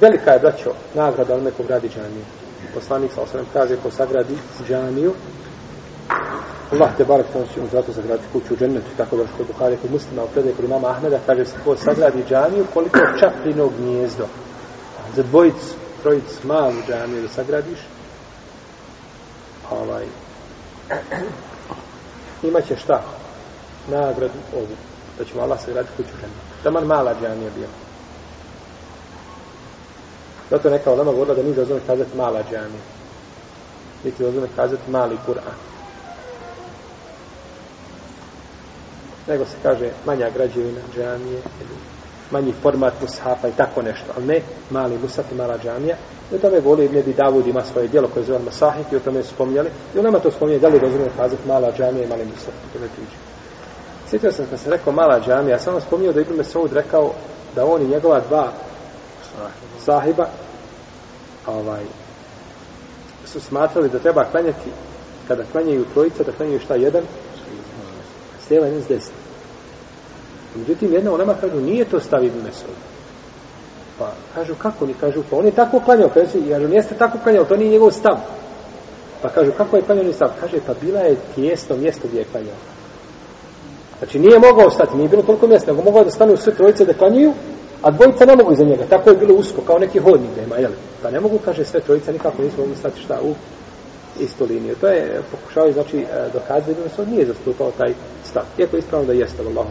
Velika je, braćo, nagrada onome ko gradi džaniju. Poslanik sa osvrame kaže ko sagradi džaniju, Allah te barak tamo će mu zato sagraditi kuću u džennetu, tako da što je Buhari kod muslima u predaj kod imama Ahmeda, kaže se ko sagradi džaniju, koliko čaplinog gnjezdo. Za dvojicu, trojicu, malu džaniju da sagradiš, ovaj, imaće šta? Nagradu ovu, da ćemo Allah sagraditi kuću u džennetu. Taman mala džanija bila. Zato neka olema govorila da nije dozvoljeno kazati mala džamija. Niti dozvoljeno kazati mali Kur'an. Nego se kaže manja građevina džamije, ili manji format mushafa i tako nešto, ali ne mali mushaf i mala džamija. I o tome govori Ibn Davud ima svoje dijelo koje zove Masahik i o tome su spominjali. I on nama to spominje, da li je dozvoljeno kazati mala džamija i mali mushaf. To ne tiče. Sjetio sam kad sam rekao mala džamija, ja sam vam spominjao da Ibn Mesaud rekao da on i njegova dva sahiba ovaj, su smatrali da treba klanjati kada klanjaju trojica, da klanjaju šta jedan s lijeva jedan s desna. Međutim, jedna onama kažu, nije to stav Ibn Mesud. Pa kažu, kako ni kažu, pa on je tako klanjao, kažu, kažu, jeste tako klanjao, to nije njegov stav. Pa kažu, kako je klanjao ni stav? Kaže, pa bila je tijesto mjesto gdje je klanjao. Znači, nije mogao stati, nije bilo toliko mjesta, nego mogao da stanu sve trojice da klanjaju, a dvojica ne mogu iza njega. Tako je bilo usko, kao neki hodnik da ima, jel? Pa ne mogu, kaže, sve trojica nikako nisu mogli stati šta u istu liniju. To je pokušao, znači, e, dokazati da se on nije zastupao taj stav. Iako je ispravno da jeste, Allah.